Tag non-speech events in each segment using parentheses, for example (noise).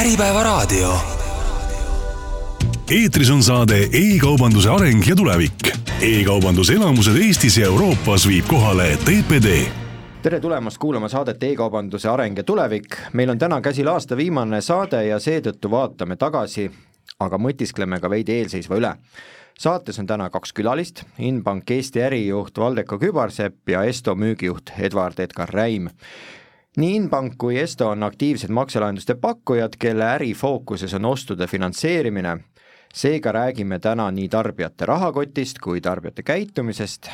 Äripäevaraadio. eetris on saade E-kaubanduse areng ja tulevik e. e-kaubanduse elamused Eestis ja Euroopas viib kohale TPD tere tulemast kuulama saadet E-kaubanduse areng ja tulevik, meil on täna käsil aasta viimane saade ja seetõttu vaatame tagasi, aga mõtiskleme ka veidi eelseisva üle. saates on täna kaks külalist, Inbank Eesti ärijuht Valdeko Kübarsepp ja Esto müügijuht Edward Edgar Räim nii Inbank kui Esto on aktiivsed makselahenduste pakkujad, kelle äri fookuses on ostude finantseerimine. seega räägime täna nii tarbijate rahakotist kui tarbijate käitumisest,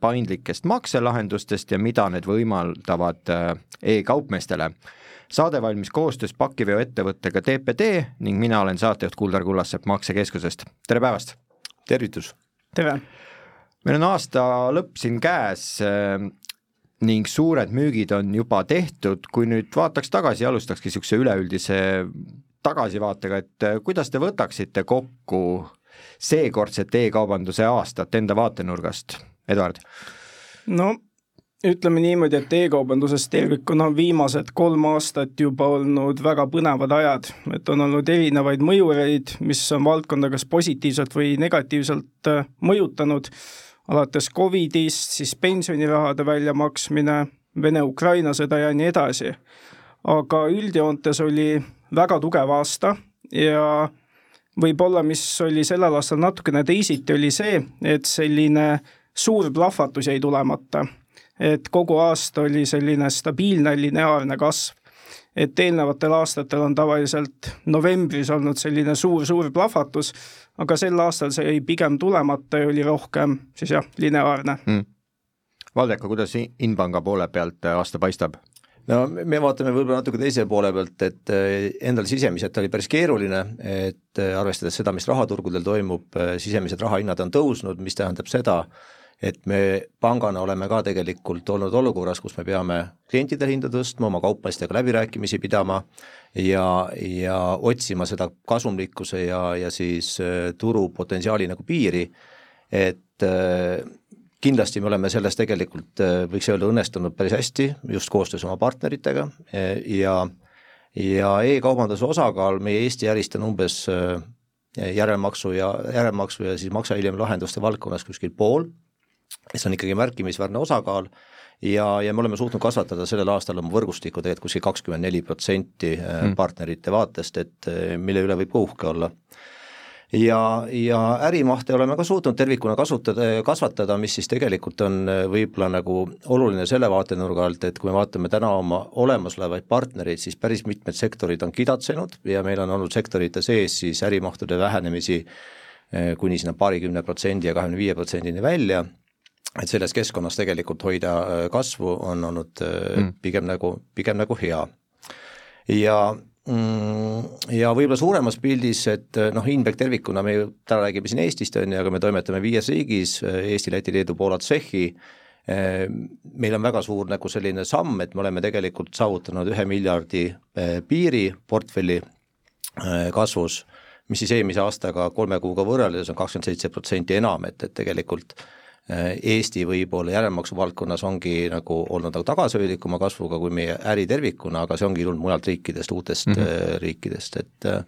paindlikest makselahendustest ja mida need võimaldavad äh, e-kaupmeestele. saade valmis koostöös pakiveoettevõttega TPD ning mina olen saatejuht Kuldar Kullassepp Maksekeskusest, tere päevast! tervitus! tere! meil on aasta lõpp siin käes, äh, ning suured müügid on juba tehtud, kui nüüd vaataks tagasi, alustakski niisuguse üleüldise tagasivaatega, et äh, kuidas te võtaksite kokku seekordset e-kaubanduse aastat enda vaatenurgast, Eduard? no ütleme niimoodi, et e-kaubanduses tervikuna on viimased kolm aastat juba olnud väga põnevad ajad, et on olnud erinevaid mõjureid, mis on valdkonda kas positiivselt või negatiivselt äh, mõjutanud alates Covidist, siis pensionirahade väljamaksmine, Vene-Ukraina sõda ja nii edasi. aga üldjoontes oli väga tugev aasta ja võib-olla, mis oli sellel aastal natukene teisiti, oli see, et selline suur plahvatus jäi tulemata. et kogu aasta oli selline stabiilne lineaarne kasv et eelnevatel aastatel on tavaliselt novembris olnud selline suur-suur plahvatus, aga sel aastal see jäi pigem tulemata ja oli rohkem siis jah, lineaarne mm.. Valdeko, kuidas Inpanga poole pealt aasta paistab? no me vaatame võib-olla natuke teise poole pealt, et eh, endal sisemiselt oli päris keeruline, et eh, arvestades seda, mis rahaturgudel toimub, sisemised rahahinnad on tõusnud, mis tähendab seda, et me pangana oleme ka tegelikult olnud olukorras, kus me peame klientidel hinda tõstma, oma kaupmeestega läbirääkimisi pidama ja, ja otsima seda kasumlikkuse ja, ja siis äh, turupotentsiaali nagu piiri, et äh, kindlasti me oleme selles tegelikult, äh, võiks öelda, õnnestunud päris hästi just koostöös oma partneritega ja ja e-kaubanduse osakaal meie Eesti ärist on umbes järelmaksu ja, järelmaksu ja siis maksa hiljem lahenduste valdkonnas kuskil pool see on ikkagi märkimisväärne osakaal ja, ja me oleme suutnud kasvatada sellel aastal oma võrgustikku tegelikult kuskil kakskümmend neli protsenti äh, hmm. partnerite vaatest, et äh, mille üle võib ka uhke olla. ja, ja ärimahte oleme ka suutnud tervikuna kasutada, kasvatada, mis siis tegelikult on äh, võib-olla nagu oluline selle vaatenurga alt, et kui me vaatame täna oma olemasolevaid partnereid, siis päris mitmed sektorid on kidatsenud ja meil on olnud sektorite sees siis ärimahtude vähenemisi kuni sinna paarikümne protsendi ja kahekümne viie protsendini välja et selles keskkonnas tegelikult hoida äh, kasvu on olnud äh, mm. pigem nagu, pigem nagu hea. ja mm, ja võib-olla suuremas pildis, et äh, noh, Inbeck tervikuna, me ju täna räägime siin Eestist, on ju, aga me toimetame viies riigis, Eesti, Läti, Leedu, Poola, Tšehhi, meil on väga suur nagu selline samm, et me oleme tegelikult saavutanud ühe miljardi piiri portfelli kasvus, mis siis eelmise aastaga kolme kuuga võrreldes on kakskümmend seitse protsenti enam, et, et tegelikult Eesti võib-olla järelmaksu valdkonnas ongi nagu olnud nagu tagasihoidlikuma kasvuga kui meie äri tervikuna, aga see ongi tulnud mujalt riikidest, uutest mm -hmm. riikidest, et äh,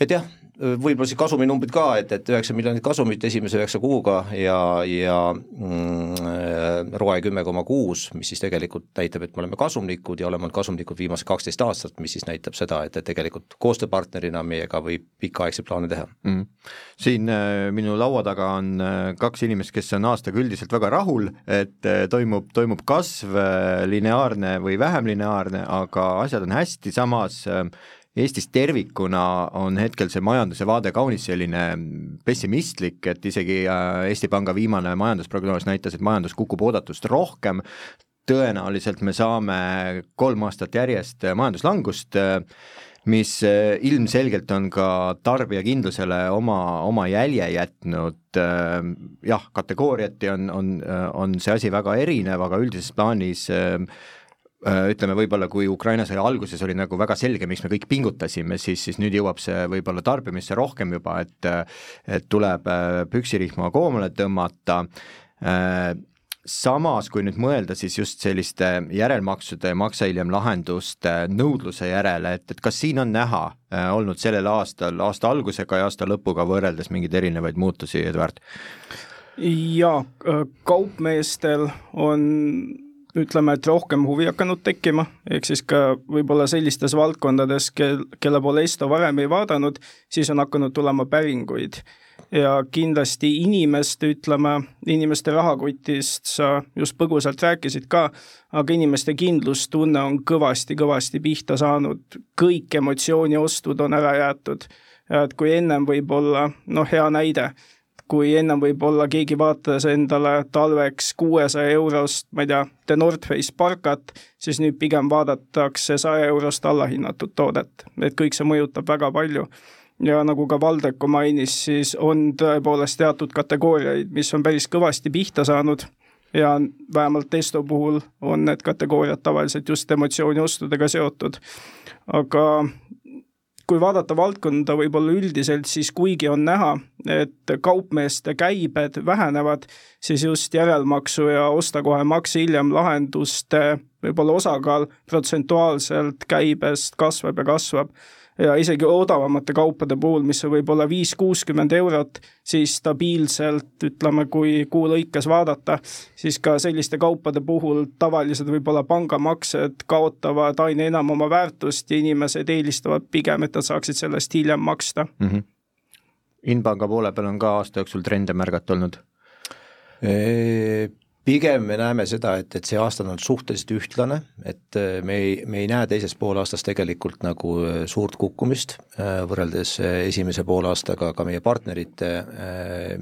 et jah, võib-olla siis kasuminumbrid ka, et, et üheksa miljonit kasumit esimese üheksa kuuga ja, ja mm, ROE kümme koma kuus, mis siis tegelikult näitab, et me oleme kasumlikud ja oleme olnud kasumlikud viimased kaksteist aastat, mis siis näitab seda, et, et tegelikult koostööpartnerina meiega võib pikaaegseid plaane teha. Mm.. siin äh, minu laua taga on äh, kaks inimest, kes on aastaga üldiselt väga rahul, et äh, toimub, toimub kasv äh, lineaarne või vähem lineaarne, aga asjad on hästi, samas äh, Eestis tervikuna on hetkel see majanduse vaade kaunis selline pessimistlik, et isegi äh, Eesti Panga viimane majandusprognoos näitas, et majandus kukub oodatust rohkem, tõenäoliselt me saame kolm aastat järjest majanduslangust, mis äh, ilmselgelt on ka tarbijakindlusele oma, oma jälje jätnud, äh, jah, kategooriati on, on, on see asi väga erinev, aga üldises plaanis äh, Äh, ütleme võib-olla, kui Ukraina sõja alguses oli nagu väga selge, miks me kõik pingutasime, siis, siis nüüd jõuab see võib-olla tarbimisse rohkem juba, et et tuleb äh, püksirihma koomale tõmmata, äh, samas, kui nüüd mõelda siis just selliste järelmaksude, maksa hiljem lahenduste nõudluse järele, et, et kas siin on näha äh, olnud sellel aastal, aasta algusega ja aasta lõpuga võrreldes mingeid erinevaid muutusi, Eduard? jaa, äh, kaupmeestel on ütleme, et rohkem huvi hakanud tekkima, ehk siis ka võib-olla sellistes valdkondades, kel, kelle poole Esto varem ei vaadanud, siis on hakanud tulema päringuid ja kindlasti inimeste, ütleme, inimeste rahakotist sa just põgusalt rääkisid ka, aga inimeste kindlustunne on kõvasti-kõvasti pihta saanud, kõik emotsiooniostud on ära jäetud. et kui ennem võib-olla, noh, hea näide, kui ennem võib-olla keegi vaatas endale talveks kuuesaja eurost, ma ei tea, The North Face parkat, siis nüüd pigem vaadatakse saja eurost allahinnatud toodet, et kõik see mõjutab väga palju. Ja nagu ka Valdeko mainis, siis on tõepoolest teatud kategooriaid, mis on päris kõvasti pihta saanud. Ja vähemalt Testo puhul on need kategooriad tavaliselt just emotsiooniostudega seotud. aga kui vaadata valdkonda võib-olla üldiselt, siis kuigi on näha, et kaupmeeste käibed vähenevad, siis just järelmaksu ja osta kohe makse hiljem lahenduste võib-olla osakaal protsentuaalselt käibest kasvab ja kasvab ja isegi odavamate kaupade puhul, mis on võib-olla viis, kuuskümmend eurot, siis stabiilselt, ütleme, kui kuu lõikes vaadata, siis ka selliste kaupade puhul tavalised võib-olla pangamaksed kaotavad aina enam oma väärtust ja inimesed eelistavad pigem, et nad saaksid sellest hiljem maksta mm. -hmm. Inpanga poole peal on ka aasta jooksul trende märgata olnud? Pigem me näeme seda, et, et see aasta on olnud suhteliselt ühtlane, et äh, me ei, me ei näe teises poolaastas tegelikult nagu äh, suurt kukkumist äh, võrreldes esimese poolaastaga ka meie partnerite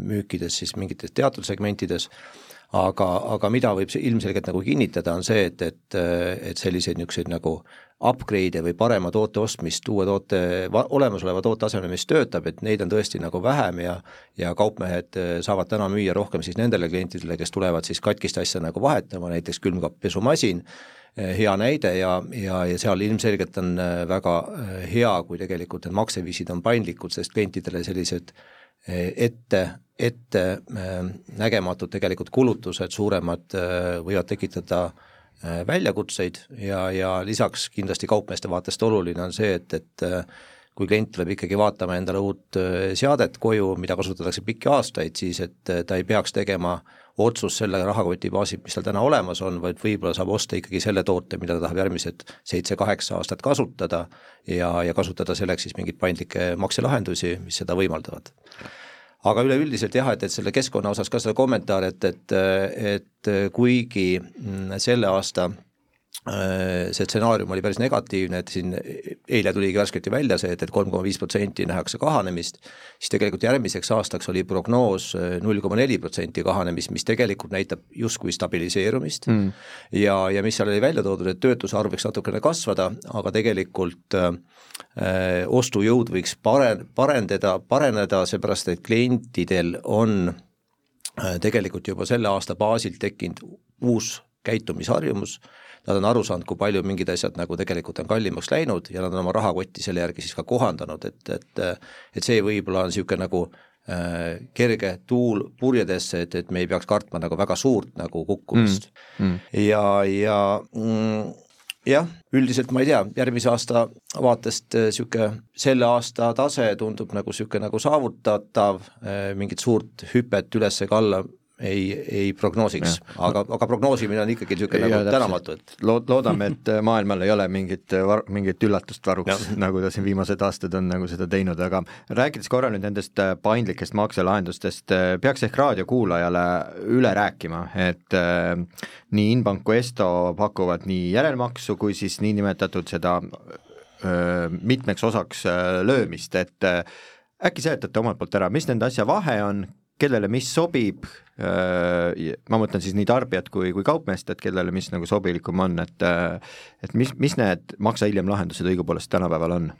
müükides siis mingites teatud segmentides aga, aga mida võib ilmselgelt nagu kinnitada, on see, et, et, et selliseid niisuguseid nagu upgrade'e või parema toote ostmist uue toote, olemasoleva toote asemel, mis töötab, et neid on tõesti nagu vähem ja ja kaupmehed saavad täna müüa rohkem siis nendele klientidele, kes tulevad siis katkist asja nagu vahetama, näiteks külmkapppesumasin, hea näide ja, ja, ja seal ilmselgelt on väga hea, kui tegelikult need makseviisid on paindlikud, sest klientidele sellised ette, ette nägematud tegelikult kulutused suuremad võivad tekitada väljakutseid ja, ja lisaks kindlasti kaupmeeste vaatest oluline on see, et, et kui klient tuleb ikkagi vaatama endale uut seadet koju, mida kasutatakse pikki aastaid, siis et ta ei peaks tegema otsus selle rahakoti baasil, mis tal täna olemas on, vaid võib-olla saab osta ikkagi selle toote, mida ta tahab järgmised seitse-kaheksa aastat kasutada ja, ja kasutada selleks siis mingeid paindlikke makselahendusi, mis seda võimaldavad. Aga üleüldiselt jah, et, et selle keskkonna osas ka seda kommentaari, et, et, et kuigi mm, selle aasta äh, see stsenaarium oli päris negatiivne, et siin eile tuligi värskelt ju välja see, et, et kolm koma viis protsenti nähakse kahanemist, siis tegelikult järgmiseks aastaks oli prognoos äh, null koma neli protsenti kahanemist, mis tegelikult näitab justkui stabiliseerumist mm. ja, ja mis seal oli välja toodud, et töötuse arv võiks natukene kasvada, aga tegelikult äh, Äh, ostujõud võiks pare-, parendada, pareneda, seepärast et klientidel on äh, tegelikult juba selle aasta baasil tekkinud uus käitumisharjumus, nad on aru saanud, kui palju mingid asjad nagu tegelikult on kallimaks läinud ja nad on oma rahakotti selle järgi siis ka kohandanud, et, et et see võib-olla on niisugune nagu äh, kerge tuul purjedesse, et, et me ei peaks kartma nagu väga suurt nagu kukkumist mm,. Mm. ja, ja mm, jah, üldiselt ma ei tea, järgmise aasta vaatest niisugune äh, selle aasta tase tundub nagu niisugune nagu saavutatav, äh, mingit suurt hüpet üles ega alla ei, ei prognoosiks, aga, aga prognoosimine on ikkagi niisugune nagu tänamatu, et lood-, loodame, et maailmal ei ole mingit var-, mingit üllatust varuks, nagu ta siin viimased aastad on nagu seda teinud, aga rääkides korra nüüd nendest äh, paindlikest makselahendustest, äh, peaks ehk raadiokuulajale üle rääkima, et äh, nii Inbank kui Esto pakuvad nii järelmaksu kui siis niinimetatud seda äh, mitmeks osaks äh, löömist, et äh, äkki seletate omalt poolt ära, mis nende asja vahe on, kellele mis sobib, äh, ma mõtlen siis nii tarbijat kui, kui kaupmeest, et kellele mis nagu sobilikum on, et äh, et mis, mis need maksa hiljem lahendused õigupoolest tänapäeval on?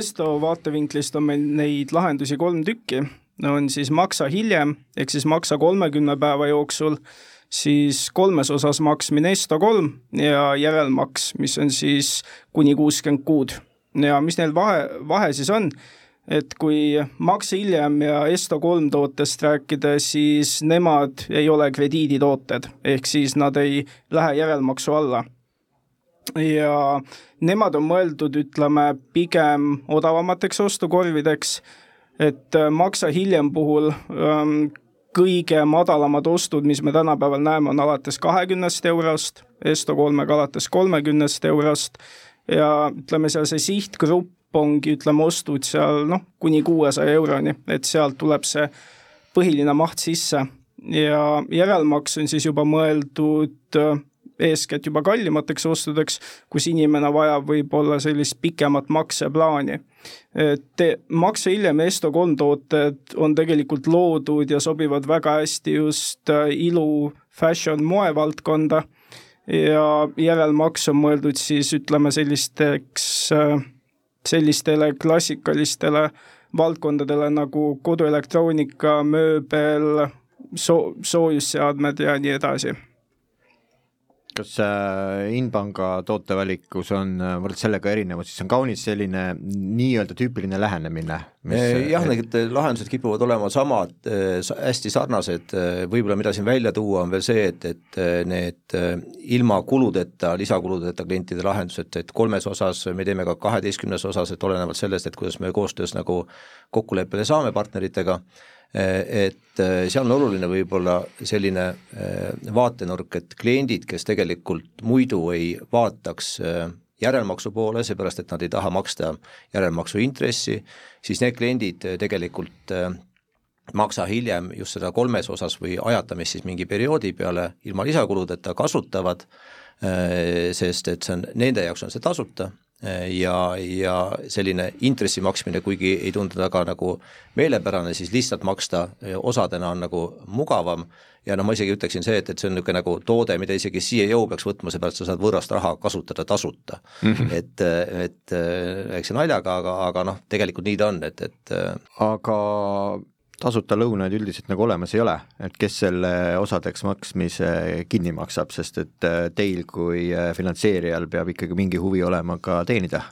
Esto vaatevinklist on meil neid lahendusi kolm tükki, on siis maksa hiljem, ehk siis maksa kolmekümne päeva jooksul, siis kolmes osas maksmine Esto kolm ja järelmaks, mis on siis kuni kuuskümmend kuud. ja mis neil vahe, vahe siis on, et kui Max Hiljem ja Esto3 tootest rääkida, siis nemad ei ole krediiditooted, ehk siis nad ei lähe järelmaksu alla. ja nemad on mõeldud, ütleme, pigem odavamateks ostukorvideks, et Maxa Hiljem puhul ähm, kõige madalamad ostud, mis me tänapäeval näeme, on alates kahekümnest eurost, Esto3-ga alates kolmekümnest eurost. Ja ütleme seal see sihtgrupp ongi, ütleme, ostud seal noh, kuni kuuesaja euroni, et sealt tuleb see põhiline maht sisse ja järelmaks on siis juba mõeldud äh, eeskätt juba kallimateks ostudeks, kus inimene vajab võib-olla sellist pikemat makseplaani. et makse hiljem Esto3 tooted on tegelikult loodud ja sobivad väga hästi just äh, ilu, fashion, moevaldkonda ja järelmaks on mõeldud siis ütleme sellisteks äh, sellistele klassikalistele valdkondadele nagu koduelektroonika, mööbel, soo-, soojusseadmed ja nii edasi kas äh, Inpanga tootevalikus on äh, võrreldes sellega erinevus, siis on kaunis selline nii-öelda tüüpiline lähenemine mis jah, need lahendused kipuvad olema samad, hästi sarnased, võib-olla mida siin välja tuua, on veel see, et, et need ilma kuludeta, lisakuludeta klientide lahendused, et kolmes osas me teeme ka kaheteistkümnes osas, et olenevalt sellest, et kuidas me koostöös nagu kokkuleppele saame partneritega, et seal on oluline võib-olla selline vaatenurk, et kliendid, kes tegelikult muidu ei vaataks järelmaksu poole, seepärast et nad ei taha maksta järelmaksu intressi, siis need kliendid tegelikult maksa hiljem just seda kolmes osas või ajatamist siis mingi perioodi peale ilma lisakuludeta kasutavad, sest et see on, nende jaoks on see tasuta ja, ja selline intressi maksmine, kuigi ei tundu väga nagu meelepärane, siis lihtsalt maksta osadena on nagu mugavam ja noh, ma isegi ütleksin see, et, et see on niisugune nagu toode, mida isegi CEO peaks võtma, seepärast sa saad võõrast raha kasutada tasuta mm. -hmm. et, et eks see naljaga, aga, aga noh, tegelikult nii ta on, et, et aga tasuta lõunaid üldiselt nagu olemas ei ole, et kes selle osadeks maksmise kinni maksab, sest et äh, teil kui äh, finantseerijal peab ikkagi mingi huvi olema ka teenida?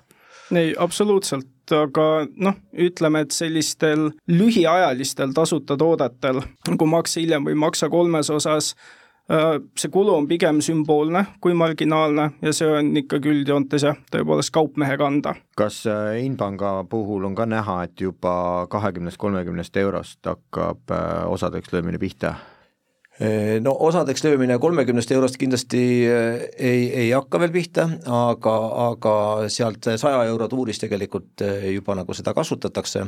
ei, absoluutselt, aga noh, ütleme, et sellistel lühiajalistel tasuta toodetel nagu maksa hiljem või maksa kolmes osas see kulu on pigem sümboolne kui marginaalne ja see on ikkagi üldjoontes jah, tõepoolest kaupmehe kanda. kas äh, Inpanga puhul on ka näha, et juba kahekümnest, kolmekümnest eurost hakkab äh, osadeks löömine pihta? no osadeks löömine kolmekümnest eurost kindlasti ei, ei hakka veel pihta, aga, aga sealt saja euro tuuris tegelikult juba nagu seda kasutatakse.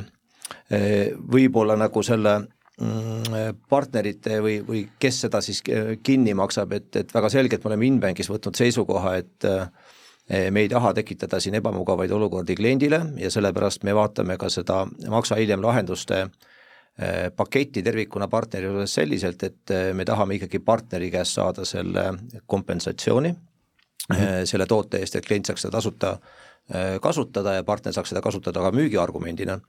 võib-olla nagu selle partnerite või, või kes seda siis kinni maksab, et, et väga selgelt me oleme Inbankis võtnud seisukoha, et eh, me ei taha tekitada siin ebamugavaid olukordi kliendile ja sellepärast me vaatame ka seda maksa hiljem lahenduste eh, paketti tervikuna partneri juures selliselt, et eh, me tahame ikkagi partneri käest saada selle kompensatsiooni mm, -hmm. selle toote eest, et klient saaks seda tasuta kasutada ja partner saaks seda kasutada ka müügiargumendina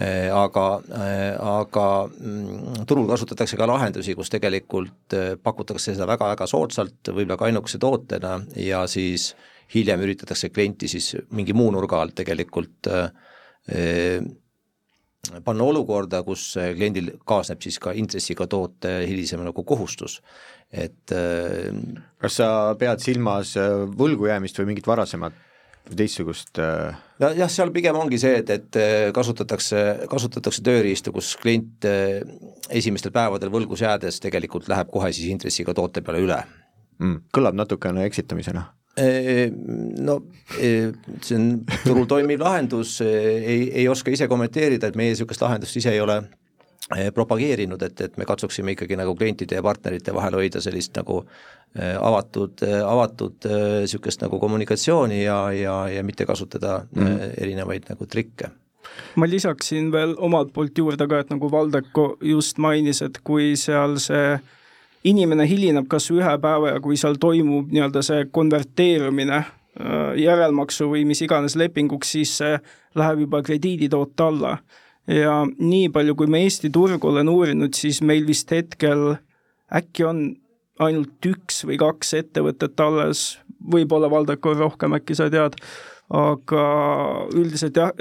aga, äh, aga mm, turul kasutatakse ka lahendusi, kus tegelikult äh, pakutakse seda väga-väga soodsalt, võib-olla ka ainukese tootena ja siis hiljem üritatakse klienti siis mingi muu nurga alt tegelikult panna olukorda, kus kliendil kaasneb siis ka intressiga toote hilisem nagu kohustus, et kas sa pead silmas võlgu jäämist või mingit varasemat teistsugust äh, nojah, seal pigem ongi see, et, et äh, kasutatakse, kasutatakse tööriistu, kus klient äh, esimestel päevadel võlgus jäädes tegelikult läheb kohe siis intressiga toote peale üle mm,. kõlab natukene eksitamisena no see on turul toimiv lahendus, ei, ei oska ise kommenteerida, et meie niisugust lahendust ise ei ole propageerinud, et, et me katsuksime ikkagi nagu klientide ja partnerite vahel hoida sellist nagu eh, avatud, eh, avatud niisugust nagu kommunikatsiooni ja, ja, ja mitte kasutada mm. erinevaid nagu trikke ma lisaksin veel omalt poolt juurde ka, et nagu Valdeko just mainis, et kui seal see inimene hilineb kas või ühe päeva ja kui seal toimub nii-öelda see konverteerumine järelmaksu või mis iganes lepinguks, siis see läheb juba krediiditoote alla ja nii palju, kui ma Eesti turgu olen uurinud, siis meil vist hetkel äkki on ainult üks või kaks ettevõtet alles, võib-olla Valdeko rohkem, äkki sa tead, aga üldiselt jah,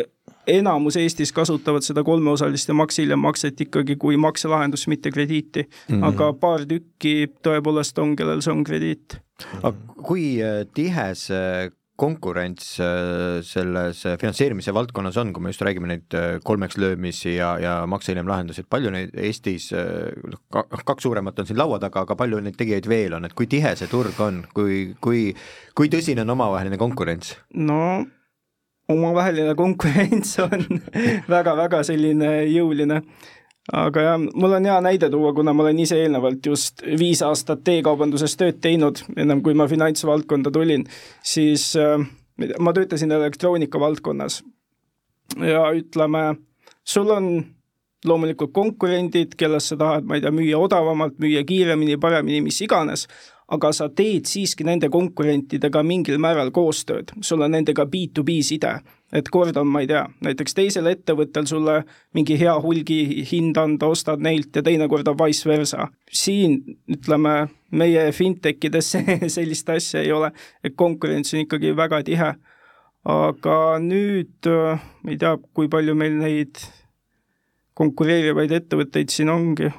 enamus Eestis kasutavad seda kolmeosalist ja maks hiljem makset ikkagi kui makselahendust, mitte krediiti mm. -hmm. aga paar tükki tõepoolest on, kellel see on krediit. aga kui tihe see konkurents äh, selles finantseerimise valdkonnas on, kui me just räägime neid äh, kolmeks löömisi ja, ja makse hiljem lahendusi, et palju neid Eestis, äh, noh, kaks suuremat on siin laua taga, aga palju neid tegijaid veel on, et kui tihe see turg on, kui, kui, kui tõsine on omavaheline konkurents? no omavaheline konkurents on (laughs) väga-väga selline jõuline aga jah, mul on hea näide tuua, kuna ma olen ise eelnevalt just viis aastat e-kaubanduses tööd teinud, ennem kui ma finantsvaldkonda tulin, siis äh, ma töötasin elektroonika valdkonnas. Ja ütleme, sul on loomulikult konkurendid, kellest sa tahad, ma ei tea, müüa odavamalt, müüa kiiremini, paremini, mis iganes, aga sa teed siiski nende konkurentidega mingil määral koostööd, sul on nendega B2B side et kord on, ma ei tea, näiteks teisel ettevõttel sulle mingi hea hulgihind anda, ostad neilt ja teinekord on vice versa. siin ütleme, meie fintechides (laughs) sellist asja ei ole, et konkurents on ikkagi väga tihe. aga nüüd ma ei tea, kui palju meil neid konkureerivaid ettevõtteid siin ongi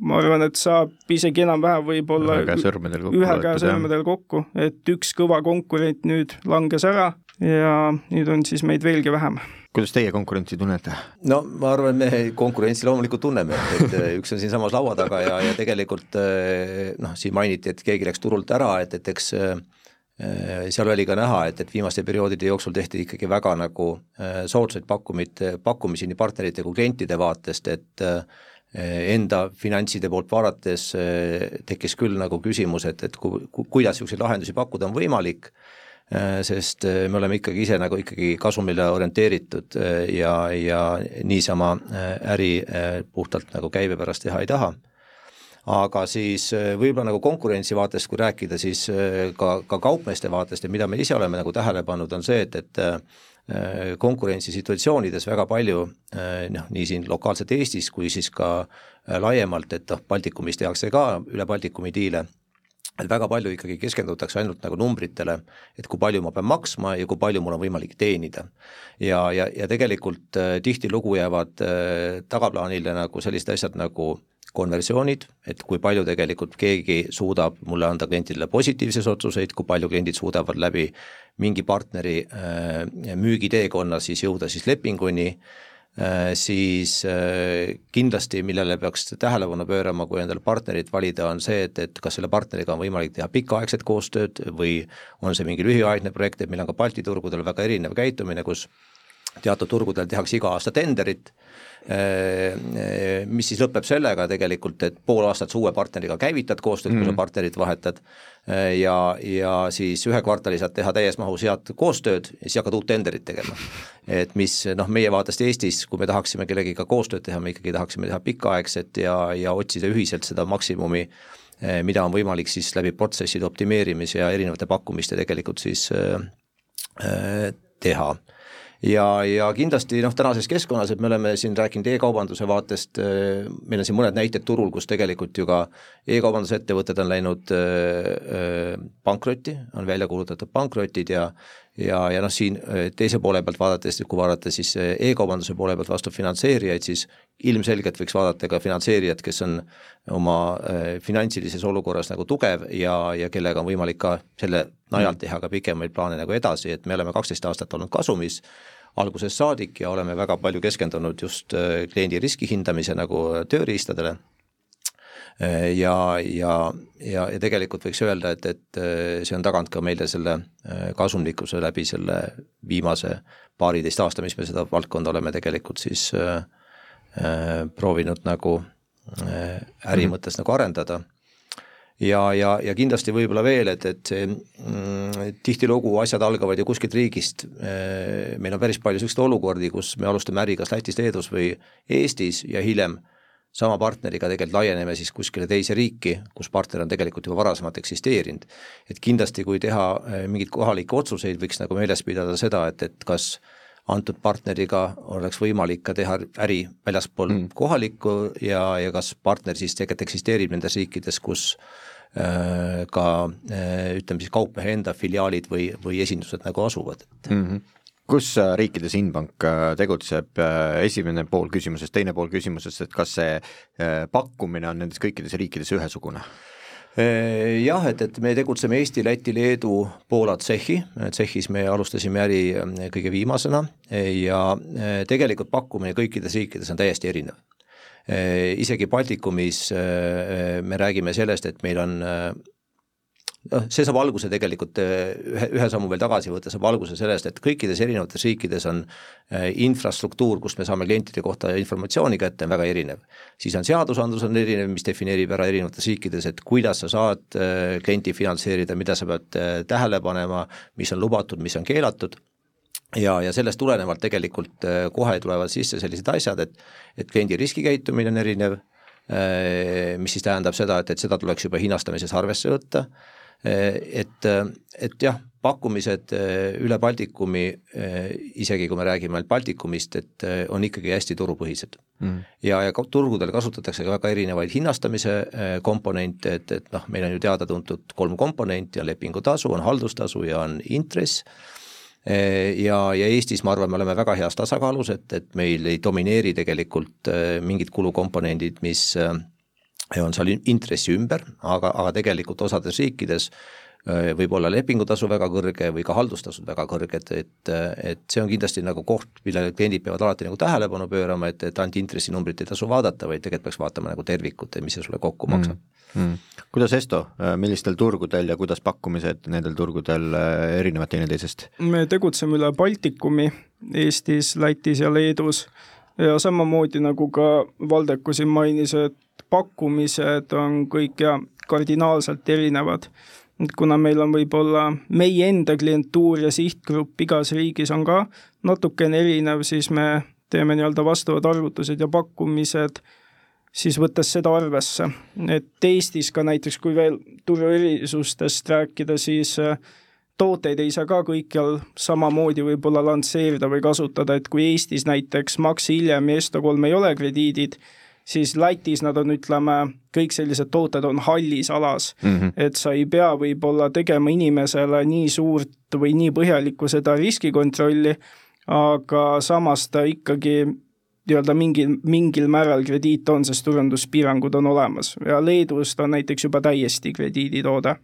ma arvan, et saab isegi enam-vähem võib-olla ühe käe sõrmedel kokku, ühe käe sõrmedel kokku, et üks kõva konkurent nüüd langes ära ja nüüd on siis meid veelgi vähem kuidas teie konkurentsi tunnete? no ma arvan, me konkurentsi loomulikult tunneme, et, et üks on siinsamas laua taga ja, ja tegelikult noh, siin mainiti, et keegi läks turult ära, et, et eks seal oli ka näha, et, et viimaste perioodide jooksul tehti ikkagi väga nagu soodsaid pakkumid, pakkumisi nii partnerite kui klientide vaatest, et enda finantside poolt vaadates tekkis küll nagu küsimus, et, et ku, ku, kuidas niisuguseid lahendusi pakkuda on võimalik Äh, sest me oleme ikkagi ise nagu ikkagi kasumile orienteeritud ja, ja niisama äri puhtalt nagu käibe pärast teha ei taha. aga siis võib-olla nagu konkurentsi vaatest, kui rääkida, siis ka, ka kaupmeeste vaatest ja mida me ise oleme nagu tähele pannud, on see, et, et konkurentsisituatsioonides väga palju noh, nii siin lokaalselt Eestis kui siis ka laiemalt, et noh, Baltikumis tehakse ka üle Baltikumi diile et väga palju ikkagi keskendutakse ainult nagu numbritele, et kui palju ma pean maksma ja kui palju mul on võimalik teenida. ja, ja, ja tegelikult äh, tihtilugu jäävad äh, tagaplaanile nagu sellised asjad nagu konversioonid, et kui palju tegelikult keegi suudab mulle anda klientidele positiivses otsuseid, kui palju kliendid suudavad läbi mingi partneri äh, müügiteekonna siis jõuda siis lepinguni Äh, siis äh, kindlasti, millele peaks tähelepanu pöörama, kui endale partnerit valida, on see, et, et kas selle partneriga on võimalik teha pikaaegset koostööd või on see mingi lühiaegne projekt, et meil on ka Balti turgudel väga erinev käitumine, kus teatud turgudel tehakse iga aasta tenderit äh, mis siis lõpeb sellega tegelikult, et pool aastat sa uue partneriga käivitad koostööd mm, kui sa mhm. partnerit vahetad äh, ja, ja siis ühe kvartali saad teha täies mahus head koostööd ja siis hakkad uut tenderit tegema. et mis noh, meie vaatest Eestis, kui me tahaksime kellegiga koostööd teha, me ikkagi tahaksime teha pikaaegset ja, ja otsida ühiselt seda maksimumi, mida on võimalik siis läbi protsesside optimeerimise ja erinevate pakkumiste tegelikult siis äh, teha ja, ja kindlasti noh, tänases keskkonnas, et me oleme siin rääkinud e-kaubanduse vaatest, äh, meil on siin mõned näited turul, kus tegelikult ju ka e-kaubandusettevõtted on läinud äh, äh, pankrotti, on välja kuulutatud pankrotid ja ja, ja noh, siin teise poole pealt vaadates, kui vaadata siis e-kaubanduse poole pealt vastu finantseerijaid, siis ilmselgelt võiks vaadata ka finantseerijat, kes on oma finantsilises olukorras nagu tugev ja, ja kellega on võimalik ka selle najalt teha ka pikemaid plaane nagu edasi, et me oleme kaksteist aastat olnud kasumis algusest saadik ja oleme väga palju keskendunud just äh, kliendi riski hindamise nagu tööriistadele äh, ja, ja, ja, ja tegelikult võiks öelda, et, et äh, see on taganud ka meile selle kasumlikkuse läbi selle viimase paariteist aasta, mis me seda valdkonda oleme tegelikult siis äh, proovinud nagu äh, äri mhm. mõttes mm -hmm. nagu arendada ja, ja, ja kindlasti võib-olla veel, et, et see mm, tihtilugu asjad algavad ju kuskilt riigist, meil on päris palju selliseid olukordi, kus me alustame äri kas Lätis, Leedus või Eestis ja hiljem sama partneriga tegelikult laieneme siis kuskile teise riiki, kus partner on tegelikult juba varasemalt eksisteerinud. et kindlasti, kui teha eh, mingeid kohalikke otsuseid, võiks nagu meeles pidada seda, et, et kas antud partneriga oleks võimalik ka teha äri väljaspool mm. kohalikku ja, ja kas partner siis tegelikult eksisteerib nendes riikides, kus Äh, ka äh, ütleme siis kaupmehe enda filiaalid või, või esindused nagu asuvad, mm. -hmm kus riikides Inbank tegutseb, esimene pool küsimusest, teine pool küsimusest, et kas see pakkumine on nendes kõikides riikides ühesugune? Jah, et, et me tegutseme Eesti, Läti, Leedu, Poola, Tšehhi, Tšehhis me alustasime äri kõige viimasena. Ja tegelikult pakkumine kõikides riikides on täiesti erinev. Isegi Baltikumis me räägime sellest, et meil on noh, see saab alguse tegelikult eh, ühe, ühe sammu veel tagasi võtta, saab alguse sellest, et kõikides erinevates riikides on eh, infrastruktuur, kust me saame klientide kohta informatsiooni kätte, on väga erinev. siis on seadusandlus on erinev, mis defineerib ära erinevates riikides, et kuidas sa saad eh, klienti finantseerida, mida sa pead tähele panema, mis on lubatud, mis on keelatud ja, ja sellest tulenevalt tegelikult kohe tulevad sisse sellised asjad, et et kliendi riskikäitumine on erinev, mis siis tähendab seda, et, et seda tuleks juba hinnastamises arvesse võtta et, et jah, pakkumised eh, üle Baltikumi, eh, isegi kui me räägime ainult Baltikumist, et eh, on ikkagi hästi turupõhised. Mm.. ja, ja turgudel kasutatakse ka väga erinevaid hinnastamise komponente, et, et noh, meil on ju teada-tuntud kolm komponenti, on lepingutasu, on haldustasu ja on intress. Ja, ja Eestis ma arvan, me oleme väga heas tasakaalus, et, et meil ei domineeri tegelikult mingid kulukomponendid, mis on seal intressi ümber, aga, aga tegelikult osades riikides äh, võib olla lepingutasu väga kõrge või ka haldustasud väga kõrged, et, et see on kindlasti nagu koht, millele kliendid peavad alati nagu tähelepanu pöörama, et, et ainult intressinumbrit ei tasu vaadata, vaid tegelikult peaks vaatama nagu tervikut, et mis see sulle kokku maksab mm.. Mm. kuidas Esto, äh, millistel turgudel ja kuidas pakkumised nendel turgudel äh, erinevad teineteisest? me tegutseme üle Baltikumi, Eestis, Lätis ja Leedus ja samamoodi nagu ka Valdeko siin mainis, et pakkumised on kõik ja kardinaalselt erinevad. et kuna meil on võib-olla meie enda klientuur ja sihtgrupp igas riigis on ka natukene erinev, siis me teeme nii-öelda vastavad arvutused ja pakkumised siis võttes seda arvesse, et Eestis ka näiteks, kui veel turu erisustest rääkida, siis äh, tooteid ei saa ka kõikjal samamoodi võib-olla lansseerida või kasutada, et kui Eestis näiteks Max Hiljem ja Esto3 ei ole krediidid, siis Lätis nad on, ütleme, kõik sellised tooted on hallis alas. Mm, -hmm. et sa ei pea võib-olla tegema inimesele nii suurt või nii põhjalikku seda riskikontrolli, aga samas ta ikkagi nii-öelda mingil, mingil määral krediit on, sest turunduspiirangud on olemas. Ja Leedus ta on näiteks juba täiesti krediiditoode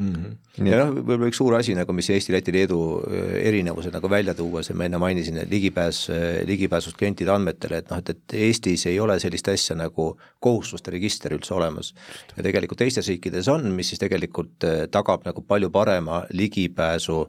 mm. -hmm. ja noh, võib-olla üks suur asi nagu, mis Eesti, Läti, Leedu äh, erinevused nagu välja tuua, see ma enne mainisin, et ligipääs, äh, ligipääsust klientide andmetele, et noh, et, et Eestis ei ole sellist asja nagu kohustuste register üldse olemas. ja tegelikult teistes riikides on, mis siis tegelikult äh, tagab nagu palju parema ligipääsu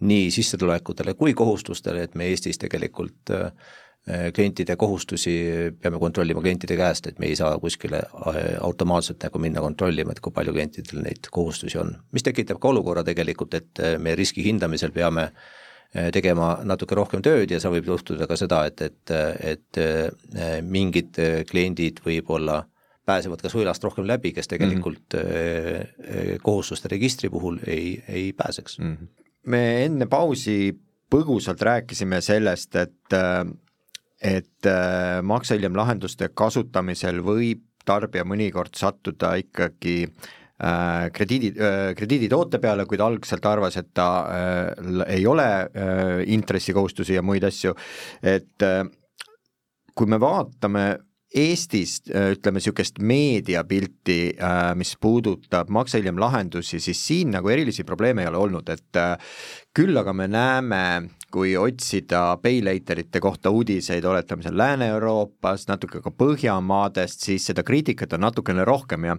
nii sissetulekutele kui kohustustele, et me Eestis tegelikult äh, Äh, klientide kohustusi peame kontrollima klientide käest, et me ei saa kuskile äh, automaatselt nagu minna kontrollima, et kui palju klientidel neid kohustusi on. mis tekitab ka olukorra tegelikult, et äh, me riski hindamisel peame tegema natuke rohkem tööd ja seal võib juhtuda ka seda, et, et, et mingid kliendid võib-olla pääsevad kas võlast rohkem läbi, kes tegelikult mm -hmm. kohustuste registri puhul ei, ei pääseks mm. -hmm. me enne pausi põgusalt rääkisime sellest, et et äh, maksehiljem lahenduste kasutamisel võib tarbija mõnikord sattuda ikkagi äh, krediidi äh,, krediiditoote peale, kui ta algselt arvas, et ta ei ole intressikohustusi ja muid asju, et kui me vaatame Eestis ütleme niisugust meediapilti, mis puudutab maksehiljem lahendusi, siis siin nagu erilisi probleeme ei ole olnud, et küll aga me näeme kui otsida paylaterite kohta uudiseid, oletame seal Lääne-Euroopas, natuke ka Põhjamaadest, siis seda kriitikat on natukene rohkem ja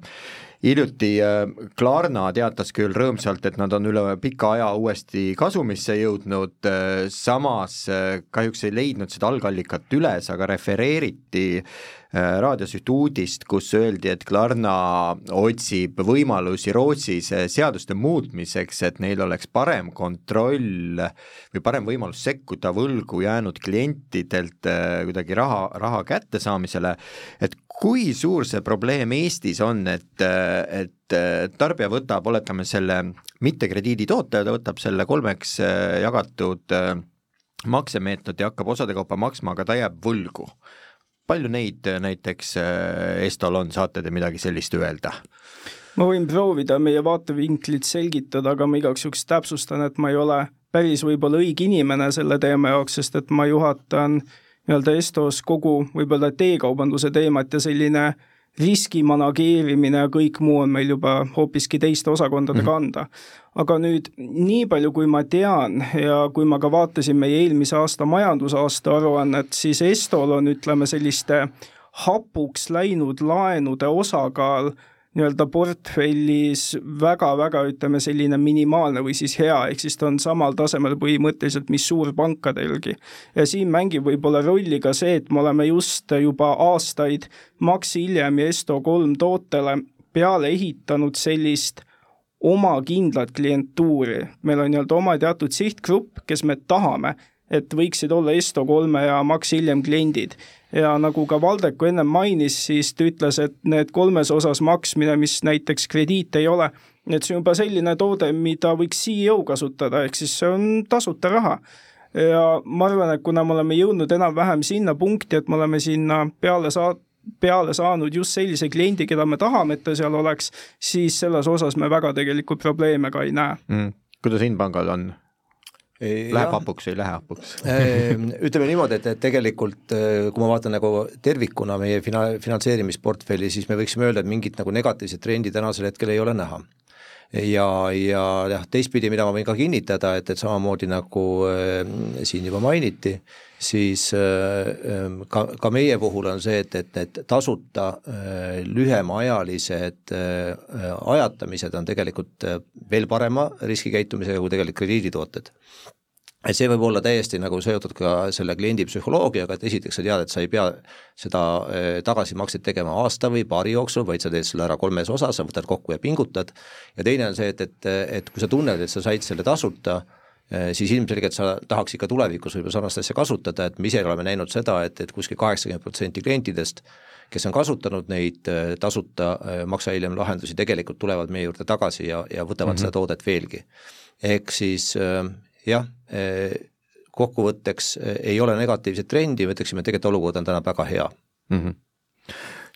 hiljuti äh, Klarna teatas küll rõõmsalt, et nad on üle pika aja uuesti kasumisse jõudnud, äh, samas äh, kahjuks ei leidnud seda algallikat üles, aga refereeriti raadios üht uudist, kus öeldi, et Klarna otsib võimalusi Rootsis seaduste muutmiseks, et neil oleks parem kontroll või parem võimalus sekkuda võlgu jäänud klientidelt kuidagi raha, raha kättesaamisele, et kui suur see probleem Eestis on, et, et tarbija võtab, oletame selle mittekrediiditoote, ta võtab selle kolmeks äh, jagatud äh, maksemeetodi ja hakkab osade kaupa maksma, aga ta jääb võlgu. Palju neid äh, näiteks Estol on, saate te midagi sellist öelda? ma võin proovida meie vaatevinklit selgitada, aga ma igaks juhuks täpsustan, et ma ei ole päris võib-olla õige inimene selle teema jaoks, sest et ma juhatan nii-öelda Estos kogu võib-olla e-kaubanduse teemat ja selline riski manageerimine ja kõik muu on meil juba hoopiski teiste osakondade mhm. kanda. aga nüüd nii palju, kui ma tean ja kui ma ka vaatasin meie eelmise aasta majandusaasta aruannet, siis Estol on, ütleme, selliste hapuks läinud laenude osakaal nii-öelda portfellis väga-väga ütleme selline minimaalne või siis hea, ehk siis ta on samal tasemel põhimõtteliselt, mis suurpankadelgi. ja siin mängib võib-olla rolli ka see, et me oleme just juba aastaid Max Hiljem ja Esto3 tootele peale ehitanud sellist oma kindlat klientuuri, meil on nii-öelda oma teatud sihtgrupp, kes me tahame, et võiksid olla Esto3 ja Max Hiljem kliendid ja nagu ka Valdeko ennem mainis, siis ta ütles, et need kolmes osas maksmine, mis näiteks krediit ei ole, et see on juba selline toode, mida võiks CEO kasutada, ehk siis see on tasuta raha. ja ma arvan, et kuna me oleme jõudnud enam-vähem sinna punkti, et me oleme sinna peale saat-, peale saanud just sellise kliendi, keda me tahame, et ta seal oleks, siis selles osas me väga tegelikult probleeme ka ei näe mm.. kuidas Inpangal on? Läheb hapuks, ei lähe hapuks? Ehm, ütleme niimoodi, et, et tegelikult äh, kui ma vaatan nagu tervikuna meie fina-, finantseerimisportfelli, siis me võiksime öelda, et mingit nagu negatiivset trendi tänasel hetkel ei ole näha ja, ja jah, teistpidi, mida ma võin ka kinnitada, et, et samamoodi nagu äh, siin juba mainiti, siis äh, ähm, ka, ka meie puhul on see, et, et need tasuta äh, lühemaajalised äh, ajatamised on tegelikult äh, veel parema riskikäitumisega kui tegelikult krediiditooted et see võib olla täiesti nagu seotud ka selle kliendi psühholoogiaga, et esiteks sa tead, et sa ei pea seda eh, tagasimakset tegema aasta või paari jooksul, vaid sa teed selle ära kolmes osas, sa võtad kokku ja pingutad, ja teine on see, et, et, et kui sa tunned, et sa said selle tasuta, eh, siis ilmselgelt sa tahaks ikka tulevikus võib-olla sarnast asja kasutada, et me ise oleme näinud seda, et, et kuskil kaheksakümmend protsenti klientidest, kes on kasutanud neid eh, tasuta maksa hiljem lahendusi, tegelikult tulevad meie juurde tagasi ja, ja võtavad mm -hmm. seda toodet veelgi. ehk siis jah, eh, kokkuvõtteks eh, ei ole negatiivset trendi, me ütleksime, tegelikult olukord on täna väga hea. Mm. -hmm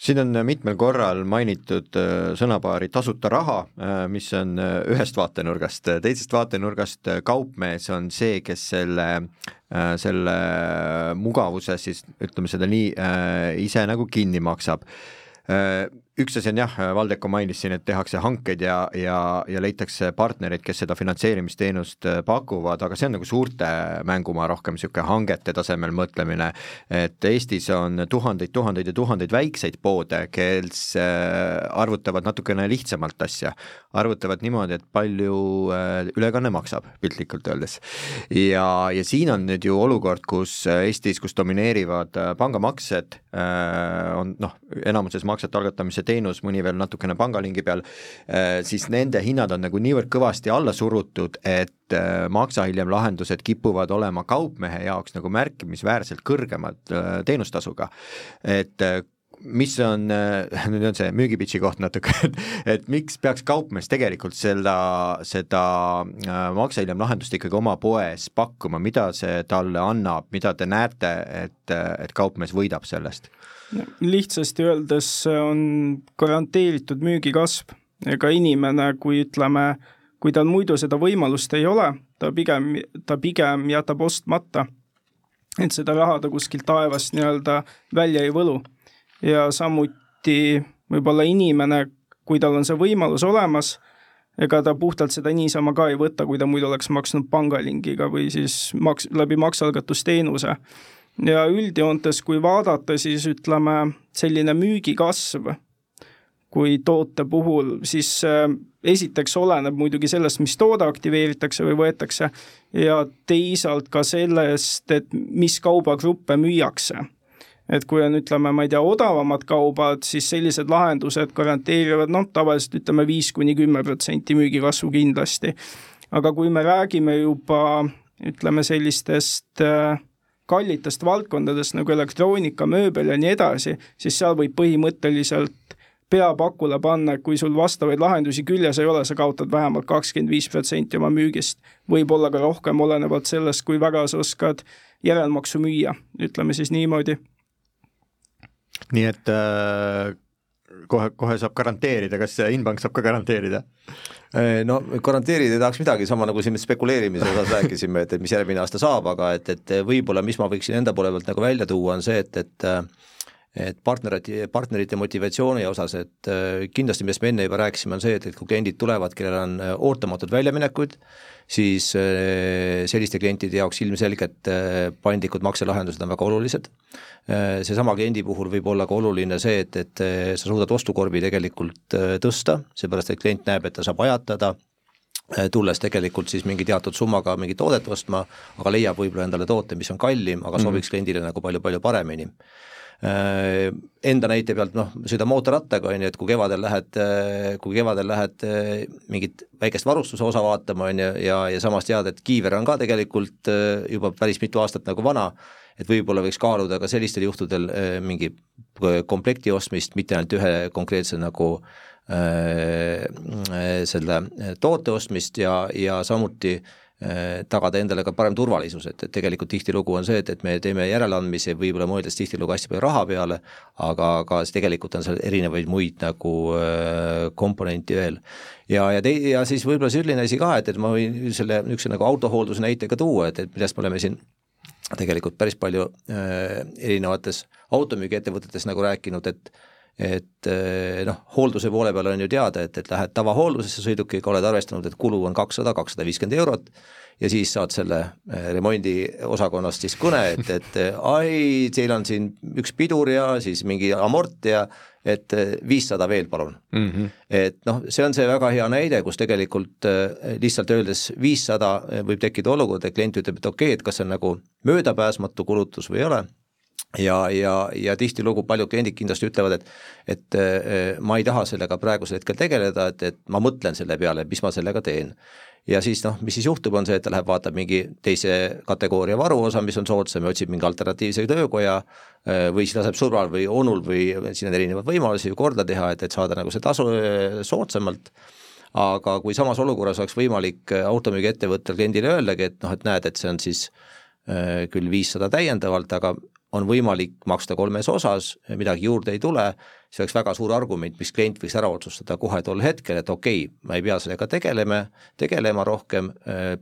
siin on mitmel korral mainitud eh, sõnapaari tasuta raha, mis on ühest vaatenurgast, teisest vaatenurgast kaupmees on see, kes selle, selle mugavuse siis ütleme seda nii, ise nagu kinni maksab üks asi on jah, Valdeko mainis siin, et tehakse hankeid ja, ja, ja leitakse partnereid, kes seda finantseerimisteenust äh, pakuvad, aga see on nagu suurte mängumaa rohkem niisugune hangete tasemel mõtlemine, et Eestis on tuhandeid, tuhandeid ja tuhandeid väikseid poode, kes äh, arvutavad natukene lihtsamalt asja. arvutavad niimoodi, et palju äh, ülekanne maksab, piltlikult öeldes. ja, ja siin on nüüd ju olukord, kus Eestis, kus domineerivad pangamaksed, on noh, enamuses maksete algatamise see teenus, mõni veel natukene pangalingi peal, äh, siis nende hinnad on nagu niivõrd kõvasti alla surutud, et äh, maksa hiljem lahendused kipuvad olema kaupmehe jaoks nagu märkimisväärselt kõrgemad äh, teenustasuga. et mis on, (laughs) nüüd on see müügipitši koht natuke, et, miks peaks kaupmees tegelikult seda, seda maksa hiljem lahendust ikkagi oma poes pakkuma, mida see talle annab, mida te näete, et, et kaupmees võidab sellest? lihtsasti öeldes on garanteeritud müügikasv, ega inimene, kui ütleme, kui tal muidu seda võimalust ei ole, ta pigem, ta pigem jätab ostmata. et seda raha ta kuskilt taevast nii-öelda välja ei võlu. Ja samuti võib-olla inimene, kui tal on see võimalus olemas, ega ta puhtalt seda niisama ka ei võta, kui ta muidu oleks maksnud pangalingiga või siis maks-, läbi maksealgatusteenuse ja üldjoontes, kui vaadata, siis ütleme, selline müügikasv kui toote puhul, siis äh, esiteks oleneb muidugi sellest, mis toode aktiveeritakse või võetakse ja teisalt ka sellest, et mis kaubagruppe müüakse. Et kui on, ütleme, ma ei tea, odavamad kaubad, siis sellised lahendused garanteerivad noh, tavaliselt ütleme viis kuni kümme protsenti müügikasvu kindlasti. aga kui me räägime juba ütleme sellistest äh, kallitest valdkondadest nagu elektroonika, mööbel ja nii edasi, siis seal võib põhimõtteliselt pea pakule panna, kui sul vastavaid lahendusi küljes ei ole, sa kaotad vähemalt kakskümmend viis protsenti oma müügist. võib-olla ka rohkem, olenevalt sellest, kui väga sa oskad järelmaksu müüa, ütleme siis niimoodi. Nii et äh, kohe, kohe saab garanteerida, kas Inbank saab ka garanteerida? no garanteerida ei tahaks midagi, sama nagu siin spekuleerimise osas rääkisime, et, et mis järgmine aasta saab, aga et, et võib-olla mis ma võiksin enda poole pealt nagu välja tuua, on see, et, et et partnerite, partnerite motivatsiooni osas, et äh, kindlasti, millest me enne juba rääkisime, on see, et, et kui kliendid tulevad, kellel on äh, ootamatud väljaminekuid, siis äh, selliste klientide jaoks ilmselgelt paindlikud makselahendused on väga olulised. seesama kliendi puhul võib olla ka oluline see, et, et sa suudad ostukorvi tegelikult tõsta, seepärast et klient näeb, et ta saab ajatada, tulles tegelikult siis mingi teatud summaga mingit toodet ostma, aga leiab võib-olla endale toote, mis on kallim, aga sobiks mm kliendile nagu palju-palju paremini enda näite pealt noh, sõida mootorrattaga, on ju, et kui kevadel lähed, äh, kui kevadel lähed äh, mingit väikest varustuse osa vaatama, on ju, ja, ja samas tead, et kiiver on ka tegelikult juba päris mitu aastat nagu vana, et võib-olla võiks kaaluda ka sellistel juhtudel mingi komplekti ostmist, mitte ainult ühe konkreetse nagu selle toote ostmist ja, ja samuti äh, Äh, tagada endale ka parem turvalisus, et, et tegelikult tihtilugu on see, et, et me teeme järeleandmisi, võib-olla mõeldes tihtilugu hästi palju raha peale, aga, aga tegelikult on seal erinevaid muid nagu äh, komponente veel. ja, ja tei-, ja siis võib-olla selline asi ka, et, et ma võin selle niisuguse nagu autohoolduse näite ka tuua, et, et millest me oleme siin tegelikult päris palju äh, erinevates automüügiettevõtetes nagu rääkinud, et et eh, noh, hoolduse poole peal on ju teada, et, et lähed tavahooldusesse sõidukiga, oled arvestanud, et kulu on kakssada, kakssada viiskümmend eurot ja siis saad selle eh, remondiosakonnast siis kõne, et, et ai, teil on siin üks pidur ja siis mingi amort ja et eh, viissada veel, palun mm. -hmm. et noh, see on see väga hea näide, kus tegelikult lihtsalt öeldes viissada võib tekkida olukord, et klient ütleb, et okei okay,, et kas see on nagu möödapääsmatu kulutus või ei ole ja, ja, ja tihtilugu paljud kliendid kindlasti ütlevad, et et äh, ma ei taha sellega praegusel hetkel tegeleda, et, et ma mõtlen selle peale, mis ma sellega teen. ja siis noh, mis siis juhtub, on see, et ta läheb, vaatab mingi teise kategooria varuosa, mis on soodsam ja otsib mingi alternatiivse töökoja äh, või siis laseb sõbral või onul või siin on erinevaid võimalusi ju korda teha, et, et saada nagu see tasu äh, soodsamalt aga kui samas olukorras oleks võimalik automüügiettevõttel kliendile öeldagi, et noh, et näed, et see on siis küll viissada täiendavalt, aga on võimalik maksta kolmes osas, midagi juurde ei tule, see oleks väga suur argument, miks klient võiks ära otsustada kohe tol hetkel, et okei okay,, ma ei pea sellega tegelema, tegelema rohkem,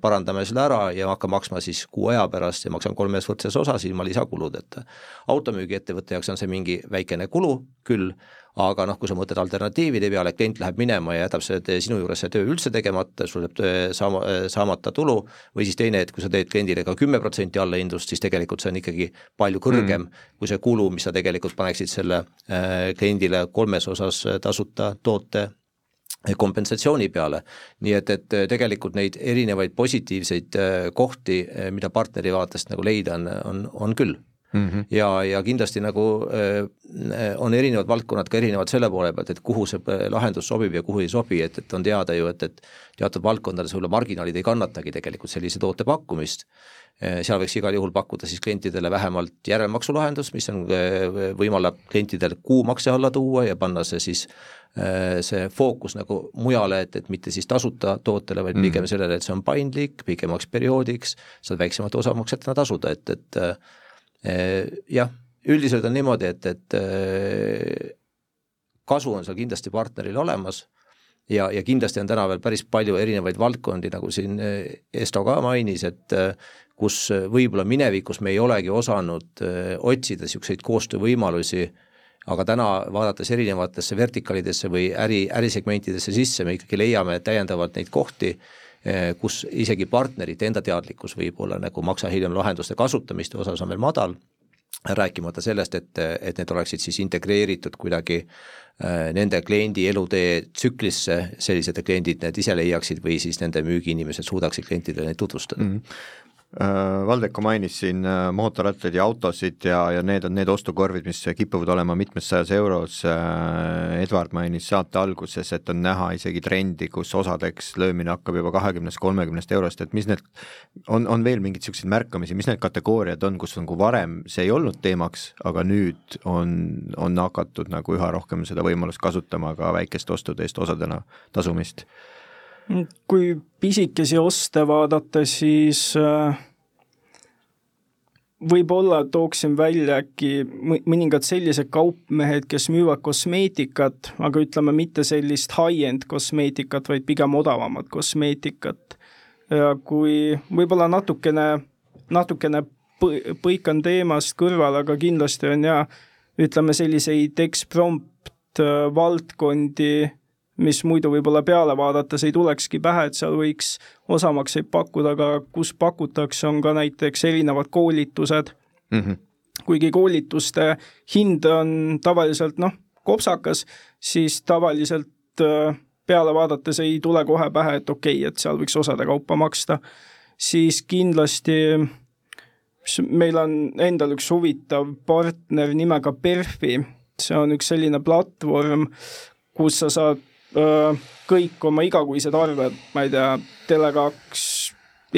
parandame selle ära ja hakkan maksma siis kuu aja pärast ja maksan kolmes võrdses osas ilma lisakuludeta. automüügiettevõtte jaoks on see mingi väikene kulu küll, aga noh, kui sa mõtled alternatiivide peale, klient läheb minema ja jätab selle sinu juures see töö üldse tegemata, sul jääb saama, saamata tulu, või siis teine, et kui sa teed kliendile ka kümme protsenti allahindlust, siis tegelikult see on ikkagi palju kõrgem mm. kui see kulu, mis sa tegelikult paneksid selle äh, kliendile kolmes osas tasuta toote kompensatsiooni peale. nii et, et tegelikult neid erinevaid positiivseid äh, kohti, äh, mida partneri vaatest nagu leida on, on, on küll mm. -hmm. ja, ja kindlasti nagu äh, on erinevad valdkonnad ka erinevad selle poole pealt, et kuhu see äh, lahendus sobib ja kuhu ei sobi, et, et on teada ju, et, et teatud valdkondades võib-olla marginaalid ei kannatagi tegelikult sellise toote pakkumist äh,, seal võiks igal juhul pakkuda siis klientidele vähemalt järelmaksulahendus, mis on, äh, võimaldab klientidel kuumakse alla tuua ja panna see siis äh, see fookus nagu mujale, et, et mitte siis tasuta tootele, vaid pigem mm. sellele, et see on paindlik pikemaks perioodiks, saad väiksemat osamaksetena tasuda, et, et Äh, jah, üldiselt on niimoodi, et, et äh, kasu on seal kindlasti partneril olemas ja, ja kindlasti on täna veel päris palju erinevaid valdkondi, nagu siin äh, Esto ka mainis, et kus võib-olla minevikus me ei olegi osanud otsida niisuguseid koostöövõimalusi, aga täna vaadates erinevatesse vertikaalidesse või äri, ärisegmentidesse sisse, me ikkagi leiame täiendavalt neid kohti, Eh, kus isegi partnerite enda teadlikkus võib olla nagu maksa hiljem lahenduste kasutamiste osas on veel madal, rääkimata sellest, et, et need oleksid siis integreeritud kuidagi eh, nende kliendi elutee tsüklisse, sellised kliendid need ise leiaksid või siis nende müügiinimesed suudaksid klientidele neid tutvustada mm. -hmm Valdeko mainis siin äh, mootorrattaid ja autosid ja, ja need on need ostukorvid, mis kipuvad olema mitmes sajas euros. Äh, Edward mainis saate alguses, et on näha isegi trendi, kus osadeks löömine hakkab juba kahekümnest, kolmekümnest eurost, et mis need, on, on veel mingeid niisuguseid märkamisi, mis need kategooriad on, kus nagu varem see ei olnud teemaks, aga nüüd on, on hakatud nagu üha rohkem seda võimalust kasutama ka väikeste ostude eest osadena tasumist kui pisikesi oste vaadata, siis äh, võib-olla tooksin välja äkki mõningad sellised kaupmehed, kes müüvad kosmeetikat, aga ütleme, mitte sellist high-end kosmeetikat, vaid pigem odavamat kosmeetikat. ja kui võib-olla natukene, natukene põikan teemast kõrvale, aga kindlasti on ja ütleme, selliseid eksprompt äh, valdkondi, mis muidu võib-olla peale vaadates ei tulekski pähe, et seal võiks osamakseid pakkuda, aga kus pakutakse, on ka näiteks erinevad koolitused mm. -hmm. kuigi koolituste hind on tavaliselt noh, kopsakas, siis tavaliselt äh, peale vaadates ei tule kohe pähe, et okei okay,, et seal võiks osade kaupa maksta, siis kindlasti meil on endal üks huvitav partner nimega Perfi, see on üks selline platvorm, kus sa saad kõik oma igakuised arved, ma ei tea, Tele2,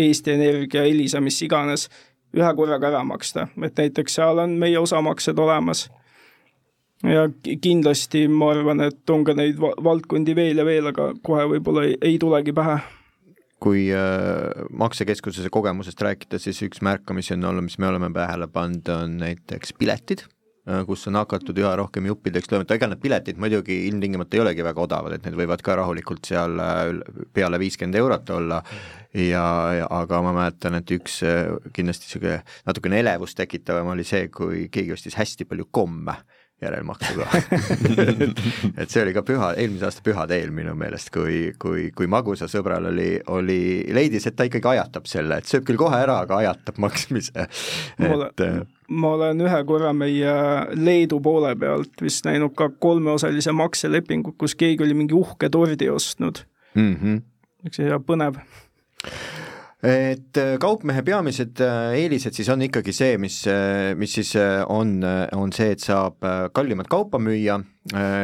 Eesti Energia, Elisa, mis iganes, ühe korraga ära maksta, et näiteks seal on meie osamaksed olemas. ja kindlasti ma arvan, et on ka neid valdkondi veel ja veel, aga kohe võib-olla ei, ei tulegi pähe. Kui äh, maksekeskuse kogemusest rääkida, siis üks märkamisi on olnud, mis me oleme tähele pannud, on näiteks piletid kus on hakatud üha rohkem juppideks lööma, ega need piletid muidugi ilmtingimata ei olegi väga odavad, et need võivad ka rahulikult seal äh, peale viiskümmend eurot olla. Ja, ja aga ma mäletan, et üks äh, kindlasti niisugune natukene elevust tekitavam oli see, kui keegi ostis hästi palju komme järelmaksuga. (laughs) Et see oli ka püha, eelmise aasta pühade eel minu meelest, kui, kui, kui Magusa sõbral oli, oli, leidis, et ta ikkagi ajatab selle, et sööb küll kohe ära, aga ajatab maksmise. et äh, ma olen ühe korra meie Leedu poole pealt vist näinud ka kolmeosalise makselepingut, kus keegi oli mingi uhke tordi ostnud mm. -hmm. üks hea põnev et äh, kaupmehe peamised äh, eelised siis on ikkagi see, mis, äh, mis siis on, on see, et saab kallimat kaupa müüa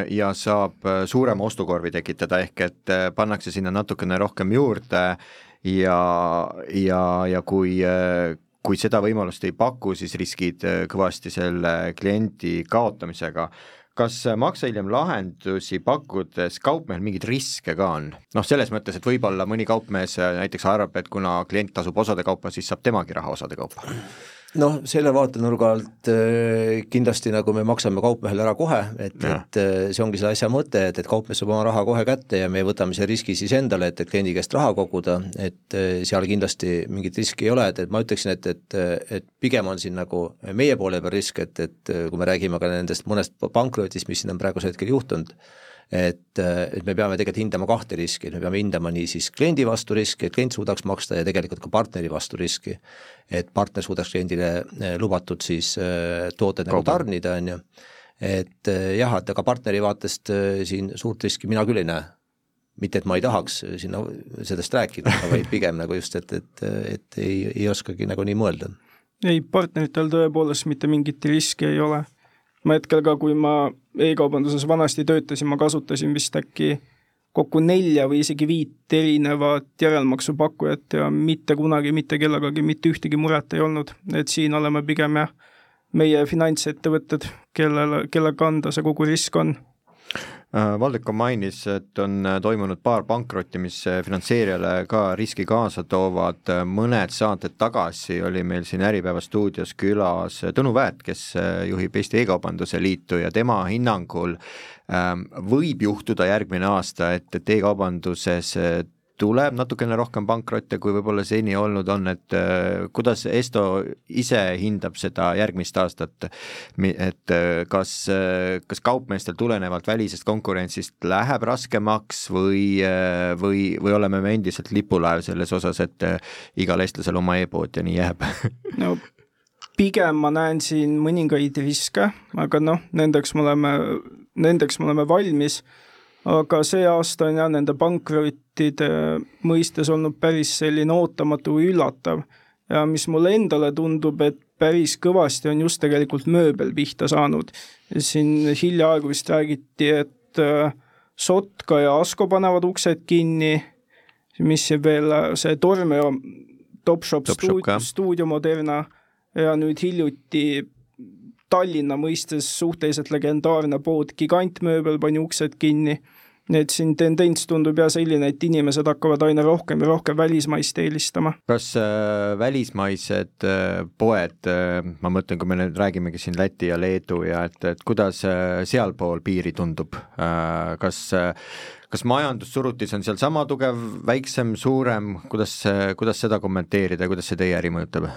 ja saab suurema ostukorvi tekitada, ehk et pannakse sinna natukene rohkem juurde ja, ja, ja kui kui seda võimalust ei paku, siis riskid kõvasti selle kliendi kaotamisega kas maksa hiljem lahendusi pakkudes kaupmehel mingeid riske ka on? noh, selles mõttes, et võib-olla mõni kaupmees näiteks arvab, et kuna klient tasub osade kaupa, siis saab temagi raha osade kaupa noh, selle vaatenurga alt äh, kindlasti nagu me maksame kaupmehele ära kohe, et, et äh, see ongi selle asja mõte, et, et kaupmees saab oma raha kohe kätte ja me võtame selle riski siis endale, et, et kliendi käest raha koguda, et äh, seal kindlasti mingit riski ei ole, et, et ma ütleksin, et, et, et pigem on siin nagu meie poole peal risk, et, et kui me räägime ka nendest mõnest pankrotist, mis siin on praegusel hetkel juhtunud, et, et me peame tegelikult hindama kahte riski, et me peame hindama nii siis kliendi vastu riski, et klient suudaks maksta ja tegelikult ka partneri vastu riski. et partner suudaks kliendile eh, lubatud siis eh, tooted nagu tarnida, on ju, et jah, et aga partneri vaatest siin suurt riski mina küll ei näe. Mitte, et ma ei tahaks sinna sellest rääkida, vaid pigem nagu just, et, et, et ei, ei oskagi nagu nii mõelda. ei, partneritel tõepoolest mitte mingit riski ei ole ma hetkel ka, kui ma e-kaubanduses vanasti töötasin, ma kasutasin vist äkki kokku nelja või isegi viit erinevat järelmaksupakkujat ja mitte kunagi mitte kellegagi mitte ühtegi muret ei olnud, et siin oleme pigem jah, meie finantsettevõtted, kellele, kelle kanda see kogu risk on Valdeko mainis, et on äh, toimunud paar pankrotti, mis äh, finantseerijale ka riski kaasa toovad, mõned saated tagasi oli meil siin Äripäeva stuudios külas Tõnu Väet, kes juhib Eesti E-kaubanduse Liitu ja tema hinnangul ähm, võib juhtuda järgmine aasta, et, et e-kaubanduses tuleb natukene rohkem pankrotte, kui võib-olla seni olnud on, et äh, kuidas Esto ise hindab seda järgmist aastat, et äh, kas, äh, kas kaupmeestel tulenevalt välisest konkurentsist läheb raskemaks või, või, või oleme me endiselt lipulaev selles osas, et igal eestlasel oma e-pood ja nii jääb? No pigem ma näen siin mõningaid riske, aga noh, nendeks me oleme, nendeks me oleme valmis aga see aasta on jah, nende pankrottide mõistes olnud päris selline ootamatu või üllatav. Ja mis mulle endale tundub, et päris kõvasti on just tegelikult mööbel pihta saanud. siin hiljaaegu vist räägiti, et äh, Sotka ja Asko panevad uksed kinni, mis veel, äh, see Tormeo Topshop Top stuudio, stuudio Moderna. Ja nüüd hiljuti Tallinna mõistes suhteliselt legendaarne pood Gigantmööbel pani uksed kinni et siin tendents tundub jah selline, et inimesed hakkavad aina rohkem ja rohkem välismaist eelistama. kas äh, välismaised äh, poed äh,, ma mõtlen, kui me nüüd räägimegi siin Läti ja Leedu ja et, et kuidas äh, sealpool piiri tundub äh,, kas äh, kas majandussurutis on seal sama tugev, väiksem, suurem, kuidas, kuidas seda kommenteerida ja kuidas see teie äri mõjutab?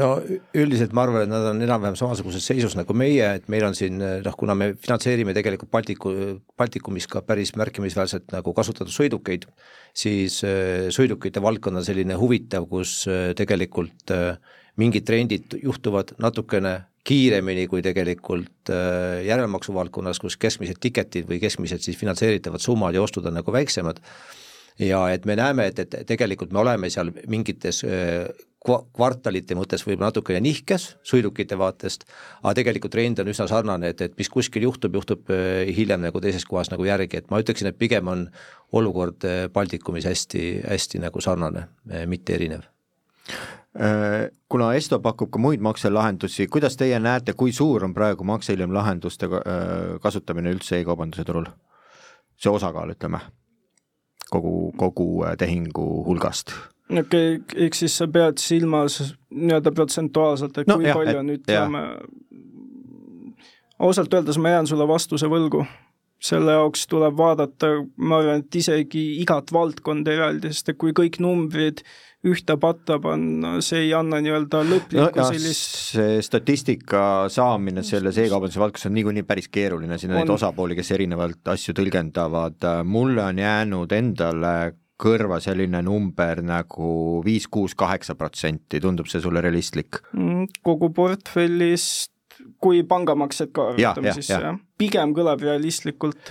No üldiselt ma arvan, et nad on enam-vähem samasuguses seisus nagu meie, et meil on siin noh, kuna me finantseerime tegelikult Baltiku, Baltikumis ka päris märkimisväärselt nagu kasutatud sõidukeid, siis äh, sõidukite valdkond on selline huvitav, kus äh, tegelikult äh, mingid trendid juhtuvad natukene kiiremini kui tegelikult järelmaksu valdkonnas, kus keskmised tiketid või keskmised siis finantseeritavad summad ja ostud on nagu väiksemad ja et me näeme, et, et tegelikult me oleme seal mingites kvartalite mõttes võib-olla natukene nihkes sõidukite vaatest, aga tegelikult trend on üsna sarnane, et, et mis kuskil juhtub, juhtub hiljem nagu teises kohas nagu järgi, et ma ütleksin, et pigem on olukord Baltikumis hästi, hästi nagu sarnane, mitte erinev. Kuna Esto pakub ka muid makselahendusi, kuidas teie näete, kui suur on praegu maksehiljem-lahenduste kasutamine üldse e-kaubanduse turul? see osakaal, ütleme, kogu, kogu tehingu hulgast okei okay,, eks siis sa pead silmas nii-öelda protsentuaalselt, et no, kui jah, palju on, ütleme, ausalt öeldes ma jään sulle vastuse võlgu. selle jaoks tuleb vaadata, ma arvan, et isegi igat valdkonda eraldi, sest et kui kõik numbrid ühte patta panna, see ei anna nii-öelda lõplikku no, sellist see statistika saamine selles e-kaubanduse valdkonnas on niikuinii päris keeruline, siin on neid osapooli, kes erinevalt asju tõlgendavad, mulle on jäänud endale kõrva selline number nagu viis, kuus, kaheksa protsenti, tundub see sulle realistlik? Mm, kogu portfellist, kui pangamaksed ka arvutame siis, jah? pigem kõlab realistlikult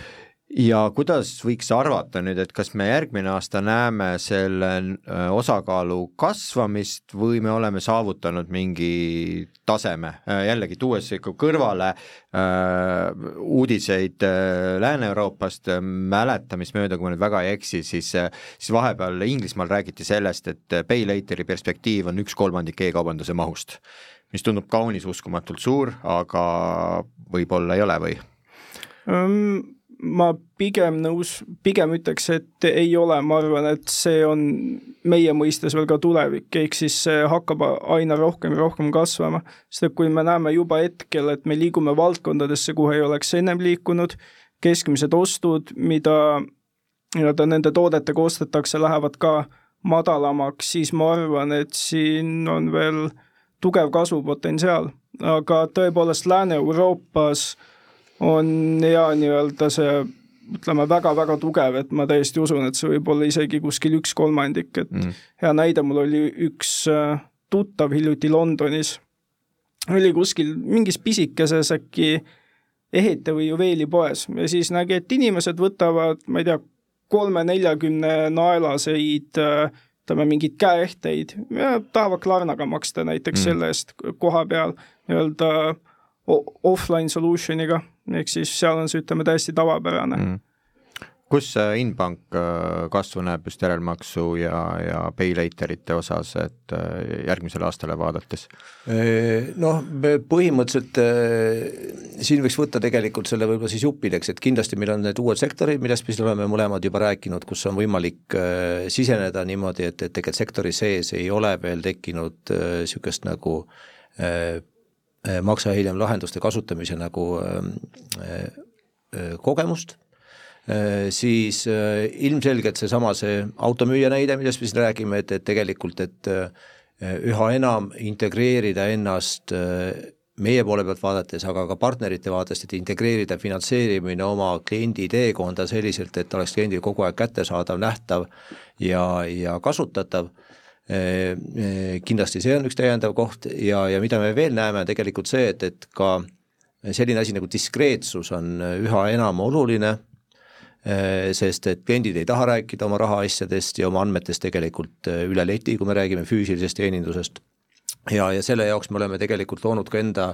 ja kuidas võiks arvata nüüd, et kas me järgmine aasta näeme selle äh, osakaalu kasvamist või me oleme saavutanud mingi taseme, äh, jällegi tuues ikka kõrvale äh, uudiseid äh, Lääne-Euroopast äh,, mäletamismööda, kui ma nüüd väga ei eksi, siis siis vahepeal Inglismaal räägiti sellest, et Pay Lateri perspektiiv on üks kolmandik e-kaubanduse mahust, mis tundub kaunis uskumatult suur, aga võib-olla ei ole või um...? Ma pigem nõus, pigem ütleks, et ei ole, ma arvan, et see on meie mõistes veel ka tulevik, ehk siis see hakkab aina rohkem ja rohkem kasvama. sest et kui me näeme juba hetkel, et me liigume valdkondadesse, kuhu ei oleks ennem liikunud, keskmised ostud, mida nii-öelda nende toodetega ostetakse, lähevad ka madalamaks, siis ma arvan, et siin on veel tugev kasvupotentsiaal, aga tõepoolest Lääne-Euroopas äh, on hea nii-öelda see ütleme, väga-väga tugev, et ma täiesti usun, et see võib olla isegi kuskil üks kolmandik, et mm. hea näide, mul oli üks äh, tuttav hiljuti Londonis, oli kuskil mingis pisikeses äkki ehite- või juveelipoes ja siis nägi, et inimesed võtavad, ma ei tea, kolme-neljakümne naelaseid äh, ütleme, mingeid käeehteid ja tahavad klarnaga maksta näiteks mm. selle eest koha peal nii-öelda offline solution'iga ehk siis seal on see, ütleme, täiesti tavapärane mm kus Inbank äh, kasvu näeb just järelmaksu ja, ja pay laterite osas, et äh, järgmisele aastale vaadates? Noh, põhimõtteliselt äh, siin võiks võtta tegelikult selle võib-olla siis juppideks, et kindlasti meil on need uued sektorid, millest me siin oleme mõlemad juba rääkinud, kus on võimalik siseneda niimoodi, et, et tegelikult sektori sees ei ole veel tekkinud niisugust nagu Äh, maksa hiljem lahenduste kasutamise nagu äh, äh, kogemust, siis ilmselgelt seesama see automüüja näide, millest me siin räägime, et, et tegelikult, et üha enam integreerida ennast meie poole pealt vaadates, aga ka partnerite vaatest, et integreerida finantseerimine oma kliendi teekonda selliselt, et oleks kliendil kogu aeg kättesaadav, nähtav ja, ja kasutatav Äh, äh, kindlasti see on üks täiendav koht ja, ja mida me veel näeme, on tegelikult see, et, et ka selline asi nagu diskreetsus on üha enam oluline, sest et kliendid ei taha rääkida oma rahaasjadest ja oma andmetest tegelikult üle leti, kui me räägime füüsilisest teenindusest. ja, ja selle jaoks me oleme tegelikult loonud ka enda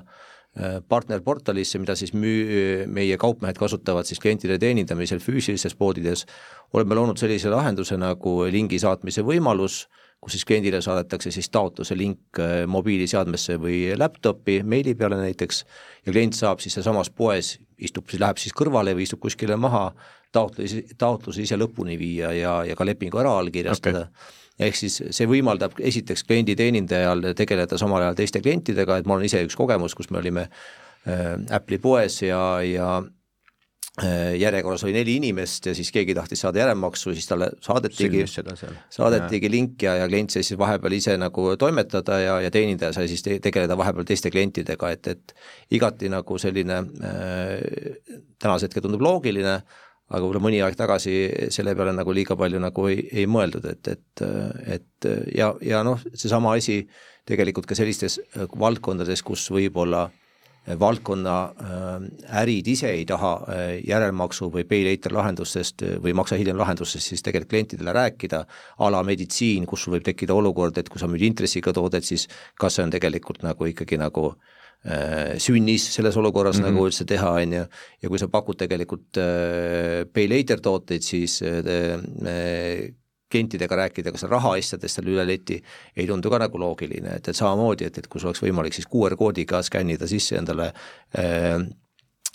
partnerportalisse, mida siis müü-, meie kaupmehed kasutavad siis klientide teenindamisel füüsilistes poodides, oleme loonud sellise lahenduse nagu lingi saatmise võimalus, kus siis kliendile saadetakse siis taotluse link äh, mobiiliseadmesse või laptopi, meili peale näiteks, ja klient saab siis sealsamas poes, istub, läheb siis kõrvale või istub kuskile maha, taotlusi, taotluse ise lõpuni viia ja, ja ka lepingu ära allkirjastada. Okay ehk siis see võimaldab esiteks klienditeenindajal tegeleda samal ajal teiste klientidega, et mul on ise üks kogemus, kus me olime äh, Apple'i poes ja, ja järjekorras oli neli inimest ja siis keegi tahtis saada järelmaksu, siis talle saadetigi, saadetigi link ja, ja klient sai siis vahepeal ise nagu toimetada ja, ja teenindaja sai siis te tegeleda vahepeal teiste klientidega, et, et igati nagu selline äh, tänasel hetkel tundub loogiline, aga võib-olla mõni aeg tagasi selle peale nagu liiga palju nagu ei, ei mõeldud, et, et, et ja, ja noh, seesama asi tegelikult ka sellistes valdkondades, kus võib-olla äh, valdkonna äh, ärid ise ei taha äh, järelmaksu või pay later lahendustest äh, või maksa hiljem lahendustest siis tegelikult klientidele rääkida, a la meditsiin, kus sul võib tekkida olukord, et kui sa müüd intressiga toodet, siis kas see on tegelikult nagu ikkagi nagu sünnis selles olukorras mm -hmm. nagu üldse teha, on ju, ja kui sa pakud tegelikult pay later tooteid, siis klientidega rääkida ka seal rahaasjadest seal üle leti, ei tundu ka nagu loogiline, et, et samamoodi, et, et kui sul oleks võimalik siis QR koodiga skännida sisse endale äh,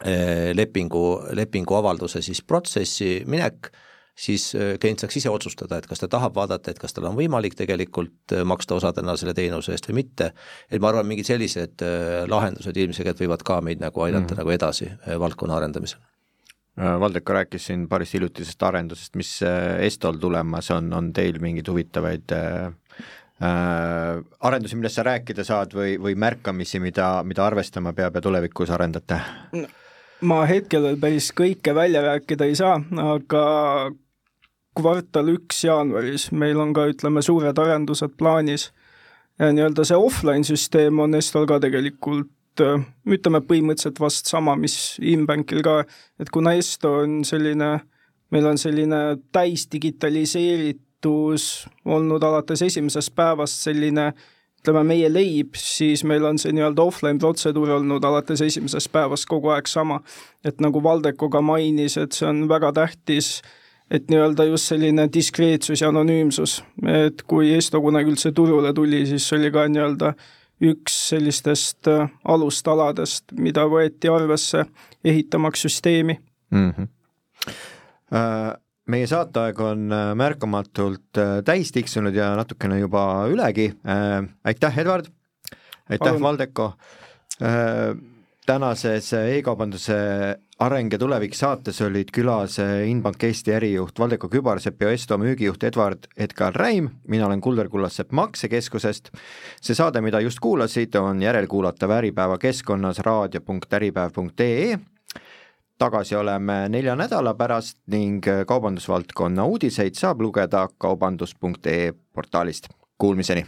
äh, lepingu, lepingu avalduse siis protsessi minek, siis äh, klient saaks ise otsustada, et kas ta tahab vaadata, et kas tal on võimalik tegelikult äh, maksta osadena selle teenuse eest või mitte, et ma arvan, mingid sellised äh, lahendused ilmselgelt võivad ka meid nagu aidata mm. -hmm. nagu edasi valdkonna arendamisel Valdeko rääkis siin paarist hiljutisest arendusest, mis äh, Estol tulemas on, on teil mingeid huvitavaid äh, äh, arendusi, millest sa rääkida saad või, või märkamisi, mida, mida arvestama peab ja tulevikus arendate no,? ma hetkel veel päris kõike välja rääkida ei saa, aga kvartal üks jaanuaris meil on ka, ütleme, suured arendused plaanis ja nii-öelda see offline süsteem on Estol ka tegelikult Äh, ütleme põhimõtteliselt vast sama, mis Inbankil ka, et kuna Esto on selline, meil on selline täisdigitaliseeritus olnud alates esimesest päevast selline ütleme, meie leib, siis meil on see nii-öelda offline protseduur olnud alates esimesest päevast kogu aeg sama. et nagu Valdeko ka mainis, et see on väga tähtis, et nii-öelda just selline diskreetsus ja anonüümsus, et kui Esto kunagi üldse turule tuli, siis oli ka nii-öelda üks sellistest äh, alustaladest, mida võeti arvesse ehitamaks süsteemi mm. -hmm. meie saateaeg on äh, märkamatult täis tiksunud ja natukene juba ülegi. aitäh, Edward! aitäh, Valdeko! tänases e-kaubanduse Areng ja tulevik saates olid külas Inbank Eesti ärijuht Valdeko Kübarsepp ja Esto müügijuht Edward Edgar Räim, mina olen Kulder Kullassepp Maksekeskusest. see saade, mida just kuulasid, on järelkuulatav Äripäeva keskkonnas raadio.äripäev.ee tagasi oleme nelja nädala pärast ning kaubandusvaldkonna uudiseid saab lugeda kaubandus.ee portaalist. Kuulmiseni!